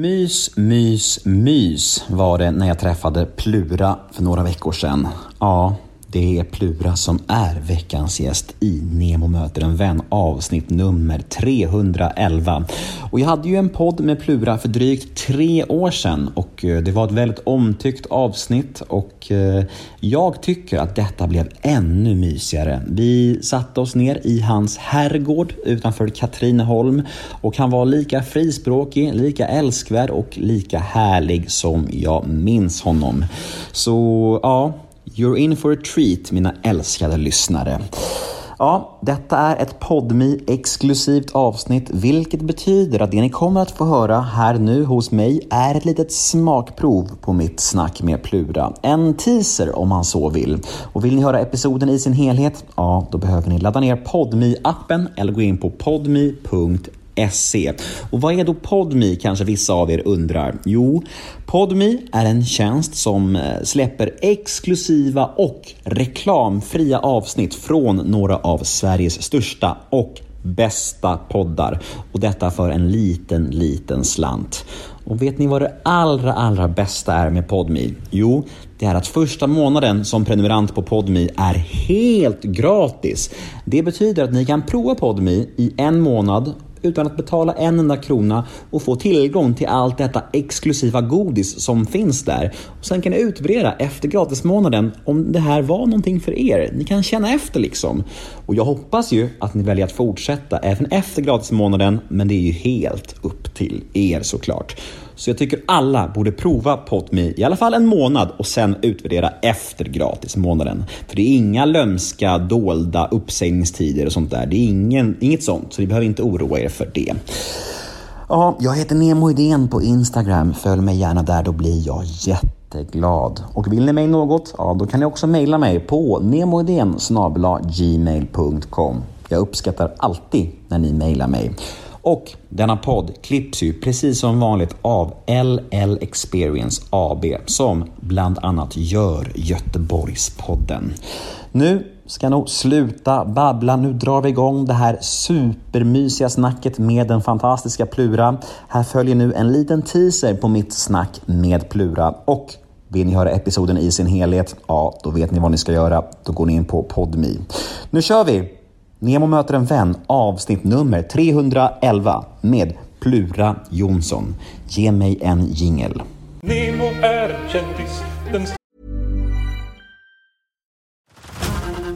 Mys, mys, mys var det när jag träffade Plura för några veckor sedan. Ja, det är Plura som är veckans gäst i Nemo möter en vän avsnitt nummer 311. Och jag hade ju en podd med Plura för drygt tre år sedan och eh, det var ett väldigt omtyckt avsnitt och eh, jag tycker att detta blev ännu mysigare. Vi satte oss ner i hans herrgård utanför Katrineholm och han var lika frispråkig, lika älskvärd och lika härlig som jag minns honom. Så ja, You're in for a treat mina älskade lyssnare. Ja, detta är ett podmi exklusivt avsnitt vilket betyder att det ni kommer att få höra här nu hos mig är ett litet smakprov på mitt snack med Plura. En teaser om man så vill. Och vill ni höra episoden i sin helhet? Ja, då behöver ni ladda ner podmi appen eller gå in på podmi.se Se. Och vad är då Podmi kanske vissa av er undrar? Jo, Podmi är en tjänst som eh, släpper exklusiva och reklamfria avsnitt från några av Sveriges största och bästa poddar. Och detta för en liten, liten slant. Och vet ni vad det allra, allra bästa är med Podmi? Jo, det är att första månaden som prenumerant på Podmi är helt gratis. Det betyder att ni kan prova Podmi i en månad utan att betala en enda krona och få tillgång till allt detta exklusiva godis som finns där. Och sen kan ni utvärdera efter gratismånaden om det här var någonting för er. Ni kan känna efter liksom. Och jag hoppas ju att ni väljer att fortsätta även efter gratismånaden, men det är ju helt upp till er såklart. Så jag tycker alla borde prova PodMe i alla fall en månad och sen utvärdera efter gratismånaden. För det är inga lömska, dolda uppsägningstider och sånt där. Det är ingen, inget sånt, så ni behöver inte oroa er för det. Ja, jag heter Nemo Idén på Instagram. Följ mig gärna där, då blir jag jätteglad. Och vill ni mig något, ja då kan ni också mejla mig på nemoidén gmail.com. Jag uppskattar alltid när ni mejlar mig. Och denna podd klipps ju precis som vanligt av LL Experience AB som bland annat gör Göteborgspodden. Nu ska nog sluta babbla. Nu drar vi igång det här supermysiga snacket med den fantastiska Plura. Här följer nu en liten teaser på mitt snack med Plura och vill ni höra episoden i sin helhet? Ja, då vet ni vad ni ska göra. Då går ni in på Podmi. Nu kör vi! Nemo möter en vän avsnitt nummer 311 med Plura Jonsson. Ge mig en jingel. Nemo är kändis, den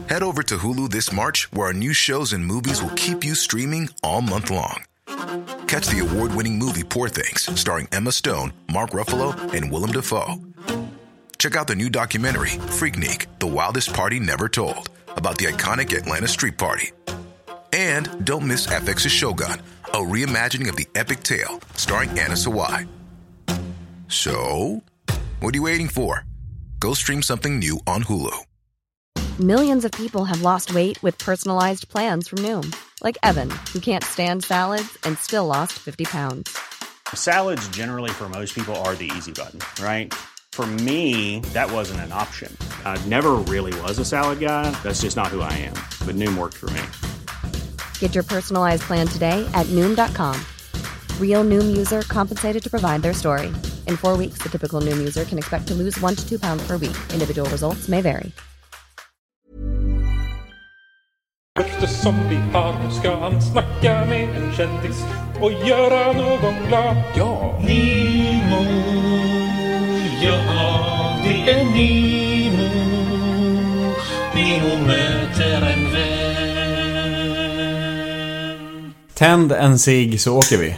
Head over to Hulu this March, where our new shows and movies will keep you streaming all month long. Catch the award winning movie Poor Things, starring Emma Stone, Mark Ruffalo, and Willem Dafoe. Check out the new documentary, Freaknik The Wildest Party Never Told, about the iconic Atlanta Street Party. And don't miss FX's Shogun, a reimagining of the epic tale, starring Anna Sawai. So, what are you waiting for? Go stream something new on Hulu. Millions of people have lost weight with personalized plans from Noom, like Evan, who can't stand salads and still lost 50 pounds. Salads, generally, for most people, are the easy button, right? For me, that wasn't an option. I never really was a salad guy. That's just not who I am. But Noom worked for me. Get your personalized plan today at Noom.com. Real Noom user compensated to provide their story. In four weeks, the typical Noom user can expect to lose one to two pounds per week. Individual results may vary. Eftersom vi har ska han snacka med en kändis och göra någon glad. Ja! Nemo, ja det är Nemo. Nemo möter en vän. Tänd en cigg så åker vi.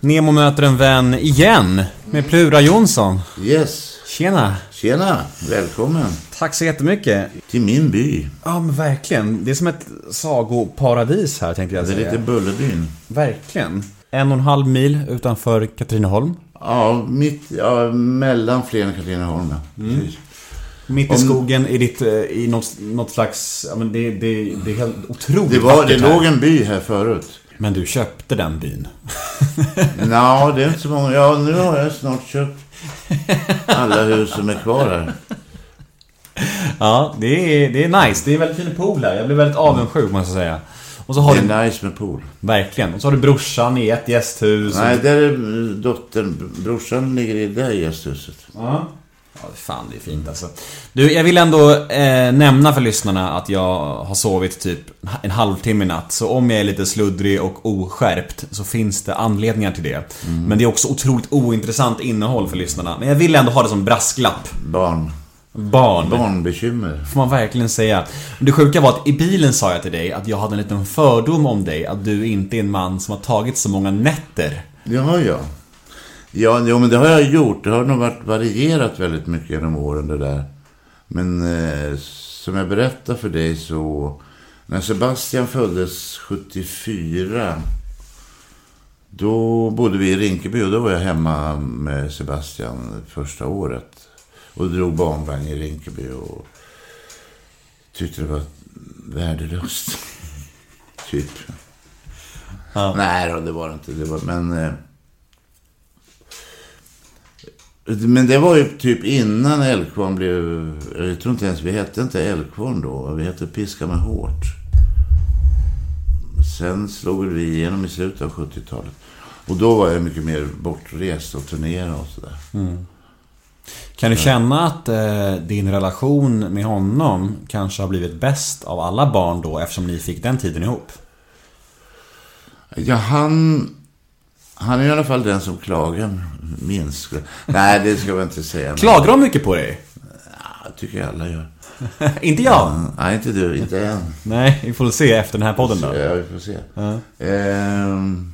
Nemo möter en vän igen med Plura Jonsson. Yes. Tjena! Tjena, välkommen Tack så jättemycket. till min by. Ja men verkligen. Det är som ett sagoparadis här tänkte jag Det är säga. lite Bullerbyn. Verkligen. En och en halv mil utanför Katrineholm. Ja, mitt, ja, mellan Flen och Katrineholm. Mm. Precis. Mitt i skogen i, ditt, eh, i något, något slags... Ja, men det, det, det är helt otroligt Det, var, det här. låg en by här förut. Men du köpte den byn. Nå, det är inte så många. Ja, nu har jag snart köpt alla hus som är kvar här. Ja, det är, det är nice. Det är en väldigt fin pool här. Jag blir väldigt avundsjuk måste jag säga. Och så har Det du, är nice med pool. verkligen. Och så har du brorsan i ett gästhus. Nej, där är dottern. Brorsan ligger i det där gästhuset. Ja. Ja, fan det är fint alltså. Du, jag vill ändå eh, nämna för lyssnarna att jag har sovit typ en halvtimme i natt. Så om jag är lite sluddrig och oskärpt så finns det anledningar till det. Men det är också otroligt ointressant innehåll för lyssnarna. Men jag vill ändå ha det som brasklapp. Barn. Barn. Barnbekymmer. Får man verkligen säga. Det sjuka var att i bilen sa jag till dig att jag hade en liten fördom om dig. Att du inte är en man som har tagit så många nätter. Ja, ja. Ja, jo, men det har jag gjort. Det har nog varit varierat väldigt mycket genom åren det där. Men eh, som jag berättade för dig så... När Sebastian föddes 74. Då bodde vi i Rinkeby och då var jag hemma med Sebastian första året. Och drog barnvagn i Rinkeby och tyckte det var värdelöst. typ. Nej då, det var det inte. Det var, men... Eh, men det var ju typ innan Älvkvarn blev... Jag tror inte ens vi hette inte Älvkvarn då. Vi hette Piska med hårt. Sen slog vi igenom i slutet av 70-talet. Och då var jag mycket mer bortrest och turnerade och sådär. Kan du känna att eh, din relation med honom kanske har blivit bäst av alla barn då eftersom ni fick den tiden ihop? Ja, han... Han är i alla fall den som klagar minst. Nej, det ska jag inte säga. men- Klagar de mycket på dig? Ja, tycker jag alla gör. inte jag. Nej, inte du. Inte än. Nej, vi får se efter den här podden då. Ja, vi får se. Ehm,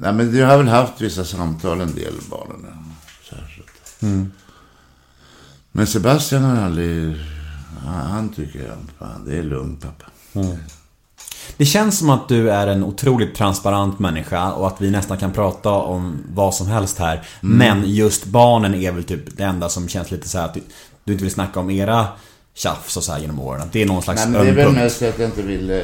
Nej, men du har väl haft vissa samtal en del, barnen. Så här, så att. Men Sebastian har aldrig... Han, han tycker att det är lugnt, pappa. Det känns som att du är en otroligt transparent människa och att vi nästan kan prata om vad som helst här. Men just barnen är väl typ det enda som känns lite så här att du, du inte vill snacka om era tjafs och så här genom åren. Att det är någon slags Nej, men det är väl mest att jag inte vill... Eh,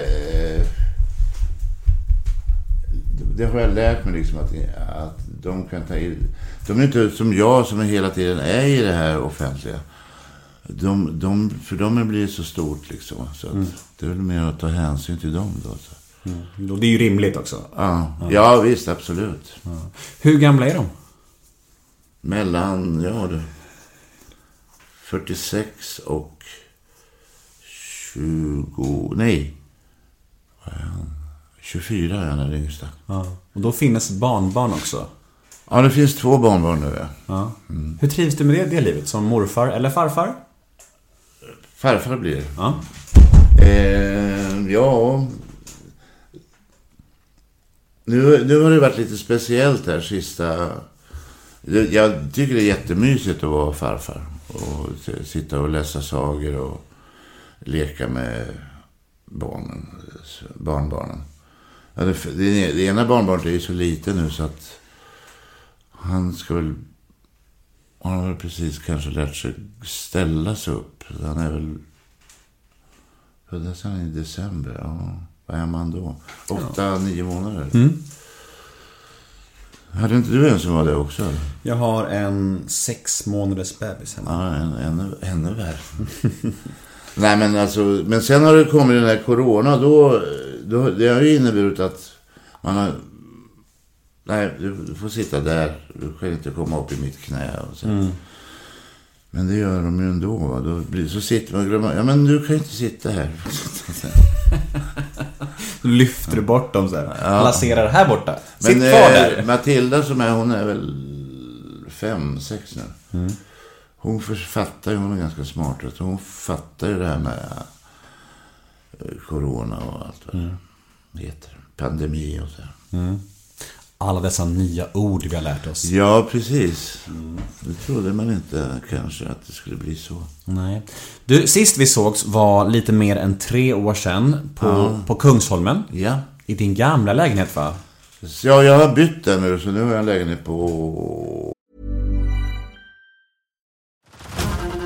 det har jag lärt mig liksom att, att de kan ta i... De är inte som jag som hela tiden är i det här offentliga. De, de, för dem blir det så stort liksom. Så att det är väl mer att ta hänsyn till dem då. Så. Och det är ju rimligt också. Ja, ja, visst, absolut. Hur gamla är de? Mellan, ja du. 46 och 20, nej. Vad är han? 24 är han den yngsta. Ja. Och då finns barnbarn också. Ja, det finns två barnbarn nu. Ja. Ja. Hur trivs du med det, det livet? Som morfar eller farfar? Farfar blir det. Ja. Eh, ja. Nu, nu har det varit lite speciellt här sista... Jag tycker det är jättemysigt att vara farfar. Och sitta och läsa sagor och leka med barnen, barnbarnen. Ja, det, det, det ena barnbarnet är ju så liten nu så att han ska väl... Han har väl precis kanske lärt sig ställa sig upp. Han är väl Föddes han i december? Ja. Vad är man då? Åtta, nio månader? Hade inte du en som var det också? Jag har en sex månaders bebis hemma. Ja, ännu, ännu värre. Nej, men alltså, men sen har det kommit den här corona. Då, då, det har ju inneburit att man har... Nej, du, får sitta där. Du kan inte komma upp i mitt knä. Och så. Men det gör de ju ändå. Va? Då blir, så sitter man och glömmer. Ja, men du kan ju inte sitta här. Då lyfter du bort dem så här. Placerar här borta. Sitt Men kvar eh, där. Matilda som är, hon är väl fem, sex nu. Hon fattar ju, hon är ganska smart. Så hon fattar ju det här med eh, corona och allt vad det heter. Pandemi och så. här. Alla dessa nya ord vi har lärt oss. Ja, precis. Det trodde man inte kanske att det skulle bli så. Nej. Du, sist vi sågs var lite mer än tre år sedan på, på Kungsholmen. Ja. I din gamla lägenhet va? Ja, jag har bytt den nu, så nu har jag en lägenhet på...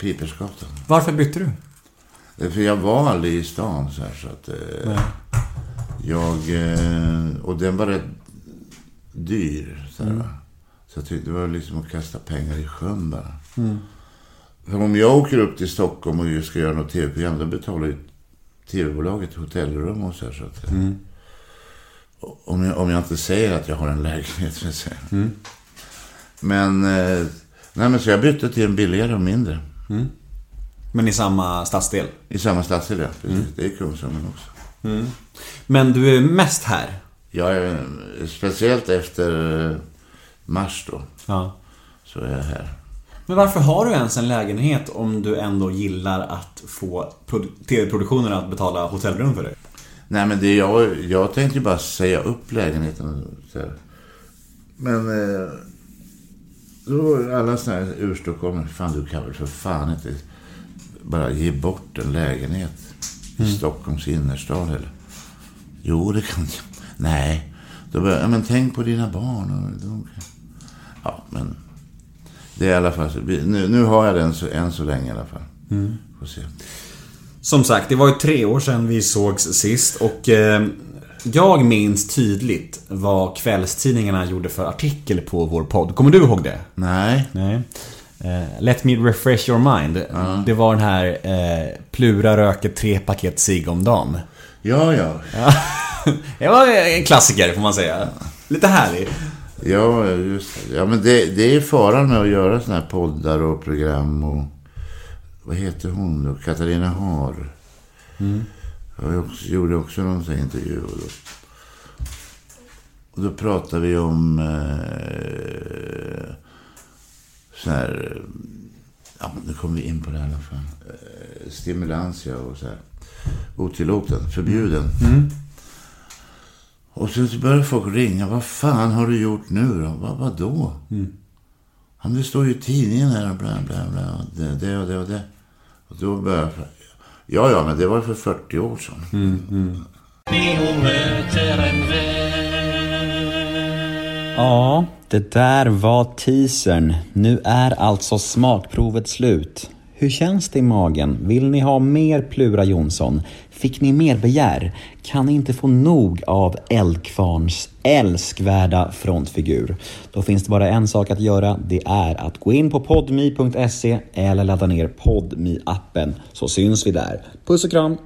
Pipersgatan. Varför bytte du? Eh, För jag var aldrig i stan så här så att... Eh, jag... Eh, och den var rätt dyr. Så, här, så jag tyckte det var liksom att kasta pengar i sjön bara. För om jag åker upp till Stockholm och ska göra något tv-program, då betalar ju tv-bolaget hotellrum och så här. Så att, eh, om, jag, om jag inte säger att jag har en lägenhet, vill jag säga. Men... Eh, nej, men så jag bytte till en billigare och mindre. Men i samma stadsdel? I samma stadsdel, ja. Precis. Det är Kungsholmen också. Men du är mest här? Jag är, speciellt efter eh, mars då, Ja. så är jag här. Men varför har du ens en lägenhet om du ändå gillar att få produ- tv-produktionerna att betala hotellrum för dig? Nej men det, jag, jag tänkte ju bara säga upp lägenheten. Men eh, då alla sådana här urstockholmare, fan du kan väl för fan inte bara ge bort en lägenhet i Stockholms innerstad eller? Jo, det kan jag. Nej. Då började, ja, men tänk på dina barn. Och de, ja, men det är i alla fall Nu, nu har jag den så, än så länge i alla fall. Får se. Som sagt, det var ju tre år sedan vi sågs sist och eh, jag minns tydligt vad kvällstidningarna gjorde för artikel på vår podd. Kommer du ihåg det? Nej. Nej. Eh, let me refresh your mind. Det var den här eh, Plura röker tre paket cigg om dagen. Ja, ja. det var en klassiker får man säga. Lite härlig. Ja, just det. Ja, men det, det är faran med att göra såna här poddar och program och... Vad heter hon då? Katarina Har. Jag också, gjorde också någon sån här intervju. Och då, och då pratade vi om... Eh, så här... Ja, nu kommer vi in på det i alla fall. Eh, stimulantia och så här. Otillåten, förbjuden. Och sen så började folk ringa. Vad fan har du gjort nu då? Vad, vad då? Ja, men det står ju i tidningen här och bla bla bla. Det, det och det och det. Och då började jag... Ja, ja, men det var för 40 år sedan. Ja, det där var teasern. Nu är alltså smakprovet slut. Hur känns det i magen? Vill ni ha mer Plura Jonsson? Fick ni mer begär? Kan ni inte få nog av Eldkvarns älskvärda frontfigur? Då finns det bara en sak att göra. Det är att gå in på podmi.se eller ladda ner podmi appen så syns vi där. Puss och kram!